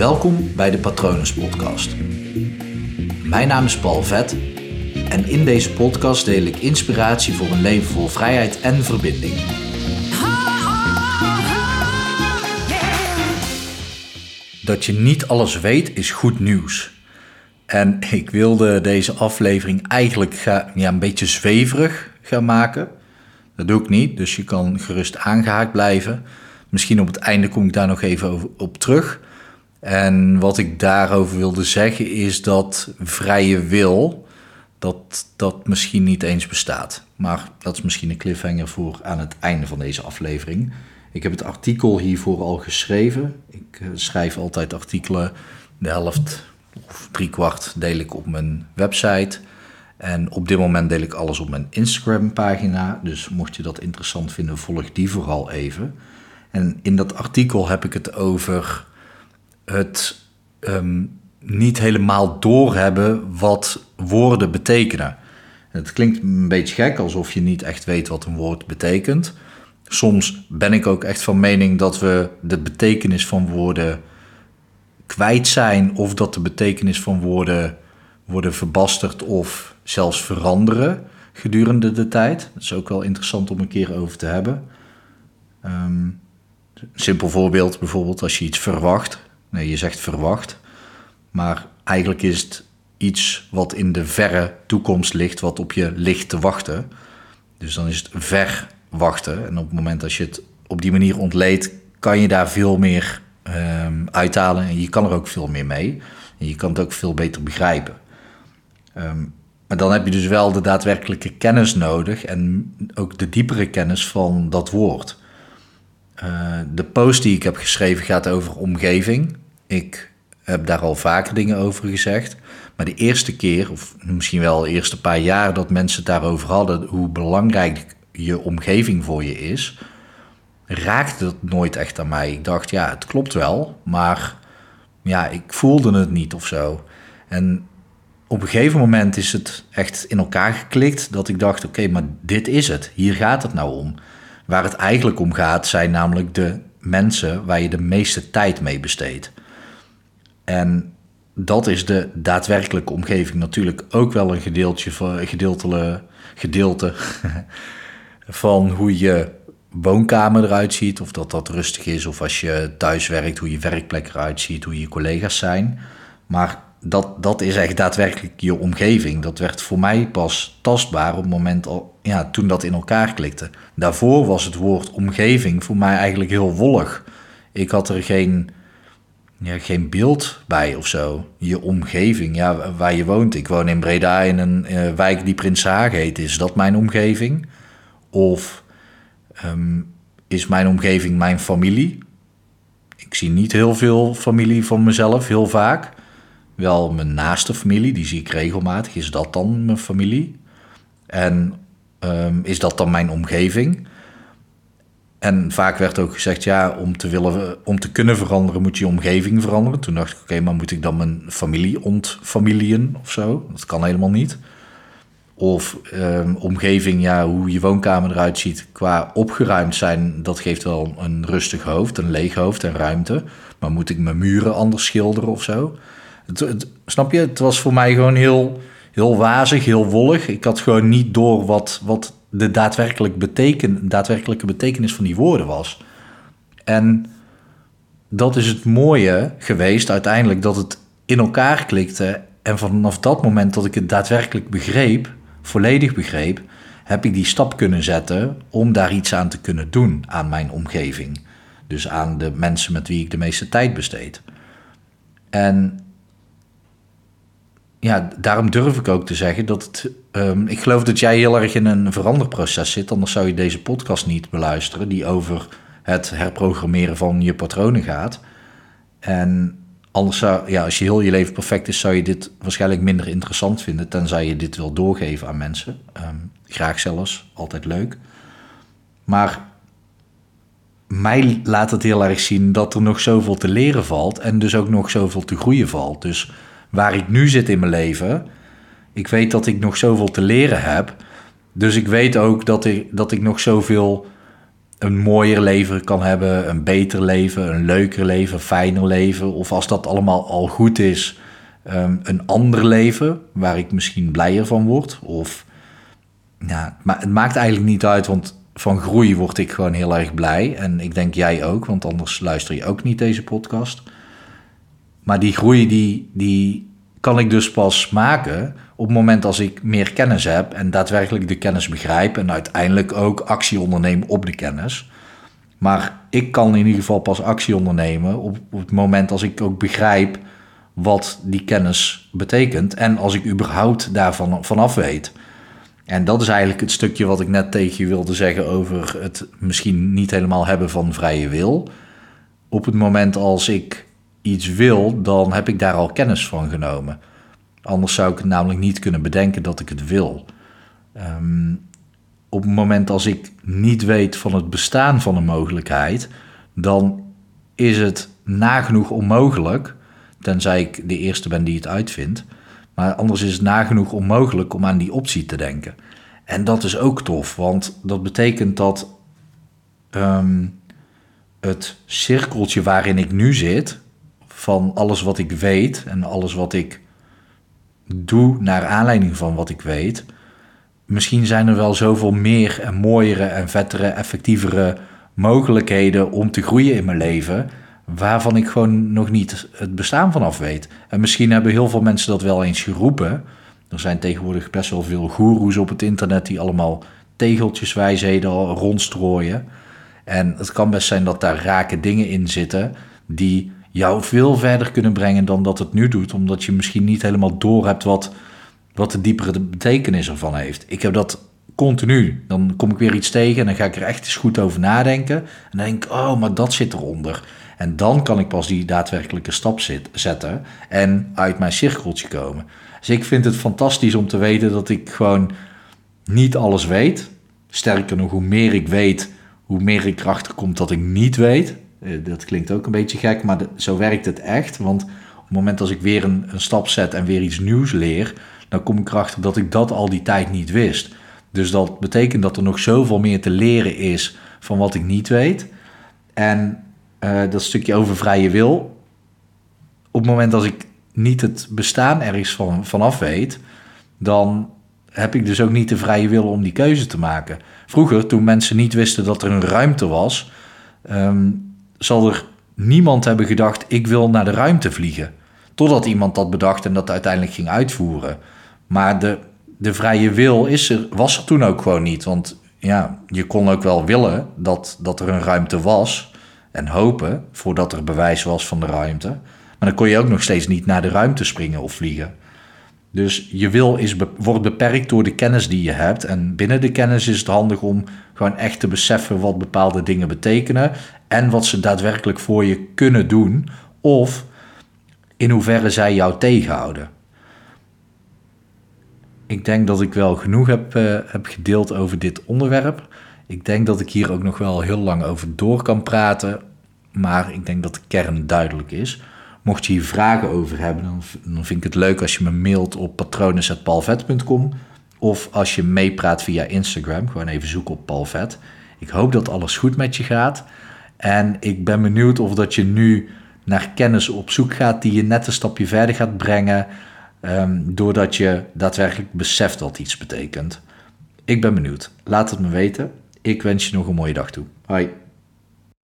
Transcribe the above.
Welkom bij de Patronus Podcast. Mijn naam is Paul Vet en in deze podcast deel ik inspiratie voor een leven vol vrijheid en verbinding. Dat je niet alles weet is goed nieuws. En ik wilde deze aflevering eigenlijk ga, ja, een beetje zweverig gaan maken. Dat doe ik niet, dus je kan gerust aangehaakt blijven. Misschien op het einde kom ik daar nog even op terug. En wat ik daarover wilde zeggen is dat vrije wil, dat dat misschien niet eens bestaat. Maar dat is misschien een cliffhanger voor aan het einde van deze aflevering. Ik heb het artikel hiervoor al geschreven. Ik eh, schrijf altijd artikelen, de helft of driekwart deel ik op mijn website. En op dit moment deel ik alles op mijn Instagram pagina. Dus mocht je dat interessant vinden, volg die vooral even. En in dat artikel heb ik het over het ehm, niet helemaal doorhebben wat woorden betekenen. Het klinkt een beetje gek, alsof je niet echt weet wat een woord betekent. Soms ben ik ook echt van mening dat we de betekenis van woorden kwijt zijn, of dat de betekenis van woorden worden verbasterd of zelfs veranderen gedurende de tijd. Dat is ook wel interessant om een keer over te hebben. Um, simpel voorbeeld bijvoorbeeld als je iets verwacht. Nee, je zegt verwacht. Maar eigenlijk is het iets wat in de verre toekomst ligt, wat op je ligt te wachten. Dus dan is het verwachten. En op het moment dat je het op die manier ontleedt, kan je daar veel meer um, uithalen. En je kan er ook veel meer mee. En je kan het ook veel beter begrijpen. Um, maar dan heb je dus wel de daadwerkelijke kennis nodig en ook de diepere kennis van dat woord. Uh, de post die ik heb geschreven gaat over omgeving. Ik heb daar al vaker dingen over gezegd. Maar de eerste keer, of misschien wel de eerste paar jaar dat mensen het daarover hadden, hoe belangrijk je omgeving voor je is, raakte het nooit echt aan mij. Ik dacht, ja, het klopt wel, maar ja, ik voelde het niet of zo. En op een gegeven moment is het echt in elkaar geklikt dat ik dacht: oké, maar dit is het. Hier gaat het nou om. Waar het eigenlijk om gaat, zijn namelijk de mensen waar je de meeste tijd mee besteedt. En dat is de daadwerkelijke omgeving natuurlijk ook wel een gedeeltje van, gedeelte, gedeelte van hoe je woonkamer eruit ziet, of dat dat rustig is, of als je thuis werkt, hoe je werkplek eruit ziet, hoe je collega's zijn. Maar dat, dat is echt daadwerkelijk je omgeving. Dat werd voor mij pas tastbaar op het moment al, ja, toen dat in elkaar klikte. Daarvoor was het woord omgeving voor mij eigenlijk heel wollig. Ik had er geen, ja, geen beeld bij of zo. Je omgeving, ja, waar je woont. Ik woon in Breda in een uh, wijk die Prinshaag heet. Is dat mijn omgeving? Of um, is mijn omgeving mijn familie? Ik zie niet heel veel familie van mezelf, heel vaak wel mijn naaste familie, die zie ik regelmatig. Is dat dan mijn familie? En um, is dat dan mijn omgeving? En vaak werd ook gezegd, ja, om te, willen, om te kunnen veranderen moet je omgeving veranderen. Toen dacht ik, oké, maar moet ik dan mijn familie ontfamilien of zo? Dat kan helemaal niet. Of um, omgeving, ja, hoe je woonkamer eruit ziet qua opgeruimd zijn, dat geeft wel een rustig hoofd, een leeg hoofd en ruimte. Maar moet ik mijn muren anders schilderen of zo? Snap je? Het was voor mij gewoon heel, heel wazig, heel wollig. Ik had gewoon niet door wat, wat de daadwerkelijk beteken, daadwerkelijke betekenis van die woorden was. En dat is het mooie geweest uiteindelijk, dat het in elkaar klikte. En vanaf dat moment dat ik het daadwerkelijk begreep, volledig begreep, heb ik die stap kunnen zetten om daar iets aan te kunnen doen aan mijn omgeving. Dus aan de mensen met wie ik de meeste tijd besteed. En ja, daarom durf ik ook te zeggen dat het. Um, ik geloof dat jij heel erg in een veranderproces zit, anders zou je deze podcast niet beluisteren, die over het herprogrammeren van je patronen gaat. En anders zou, ja, als je heel je leven perfect is, zou je dit waarschijnlijk minder interessant vinden, tenzij je dit wil doorgeven aan mensen. Um, graag zelfs, altijd leuk. Maar mij laat het heel erg zien dat er nog zoveel te leren valt en dus ook nog zoveel te groeien valt. Dus waar ik nu zit in mijn leven. Ik weet dat ik nog zoveel te leren heb. Dus ik weet ook dat ik, dat ik nog zoveel een mooier leven kan hebben, een beter leven, een leuker leven, fijner leven. Of als dat allemaal al goed is, ehm, een ander leven waar ik misschien blijer van word. Of ja, maar het maakt eigenlijk niet uit, want van groei word ik gewoon heel erg blij. En ik denk jij ook, want anders luister je ook niet deze podcast. Maar die groei, die, die kan ik dus pas maken op het moment als ik meer kennis heb en daadwerkelijk de kennis begrijp en uiteindelijk ook actie onderneem op de kennis. Maar ik kan in ieder geval pas actie ondernemen op, op het moment als ik ook begrijp wat die kennis betekent en als ik überhaupt daarvan vanaf weet. En dat is eigenlijk het stukje wat ik net tegen je wilde zeggen over het misschien niet helemaal hebben van vrije wil. Op het moment als ik iets wil, dan heb ik daar al kennis van genomen. Anders zou ik het namelijk niet kunnen bedenken dat ik het wil. Ehm, op het moment als ik niet weet van het bestaan van een mogelijkheid, dan is het nagenoeg onmogelijk, tenzij ik de eerste ben die het uitvindt. Maar anders is het nagenoeg onmogelijk om aan die optie te denken. En dat is ook tof, want dat betekent dat ehm, het cirkeltje waarin ik nu zit, van alles wat ik weet en alles wat ik doe naar aanleiding van wat ik weet. Misschien zijn er wel zoveel meer en mooiere en vettere, effectievere mogelijkheden om te groeien in mijn leven, waarvan ik gewoon nog niet het bestaan vanaf weet. En misschien hebben heel veel mensen dat wel eens geroepen. Er zijn tegenwoordig best wel veel goeroes op het internet die allemaal tegeltjeswijsheden rondstrooien. En het kan best zijn dat daar rake dingen in zitten die jou veel verder kunnen brengen dan dat het nu doet, omdat je misschien niet helemaal door hebt wat, wat de diepere betekenis ervan heeft. Ik heb dat continu. Dan kom ik weer iets tegen en dan ga ik er echt eens goed over nadenken. En dan denk ik, oh, maar dat zit eronder. En dan kan ik pas die daadwerkelijke stap zetten en uit mijn cirkeltje komen. Dus ik vind het fantastisch om te weten dat ik gewoon niet alles weet. Sterker nog, hoe meer ik weet, hoe meer ik erachter kom dat ik niet weet. Eh, dat klinkt ook een beetje gek, maar zo werkt het echt. Want op het moment als ik weer een, een stap zet en weer iets nieuws leer, dan kom ik erachter dat ik dat al die tijd niet wist. Dus dat betekent dat er nog zoveel meer te leren is van wat ik niet weet. En uh, dat stukje over vrije wil. Op het moment dat ik niet het bestaan ergens van, vanaf weet, dan heb ik dus ook niet de vrije wil om die keuze te maken. Vroeger, toen mensen niet wisten dat er een ruimte was, ehm, zal er niemand hebben gedacht: ik wil naar de ruimte vliegen. Totdat iemand dat bedacht en dat uiteindelijk ging uitvoeren. Maar de, de vrije wil is er, was er toen ook gewoon niet. Want ja, je kon ook wel willen dat, dat er een ruimte was en hopen voordat er bewijs was van de ruimte. Maar dan kon je ook nog steeds niet naar de ruimte springen of vliegen. Dus je wil is, wordt beperkt door de kennis die je hebt. En binnen de kennis is het handig om gewoon echt te beseffen wat bepaalde dingen betekenen. En wat ze daadwerkelijk voor je kunnen doen. Of in hoeverre zij jou tegenhouden. Ik denk dat ik wel genoeg heb, uh, heb gedeeld over dit onderwerp. Ik denk dat ik hier ook nog wel heel lang over door kan praten. Maar ik denk dat de kern duidelijk is. Mocht je hier vragen over hebben, dan, dan vind ik het leuk als je me mailt op patronen.palvet.com. Of als je meepraat via Instagram, gewoon even zoeken op Palvet. Ik hoop dat alles goed met je gaat. En ik ben benieuwd of dat je nu naar kennis op zoek gaat die je net een stapje verder gaat brengen. Um, doordat je daadwerkelijk beseft wat iets betekent. Ik ben benieuwd. Laat het me weten. Ik wens je nog een mooie dag toe. Hoi.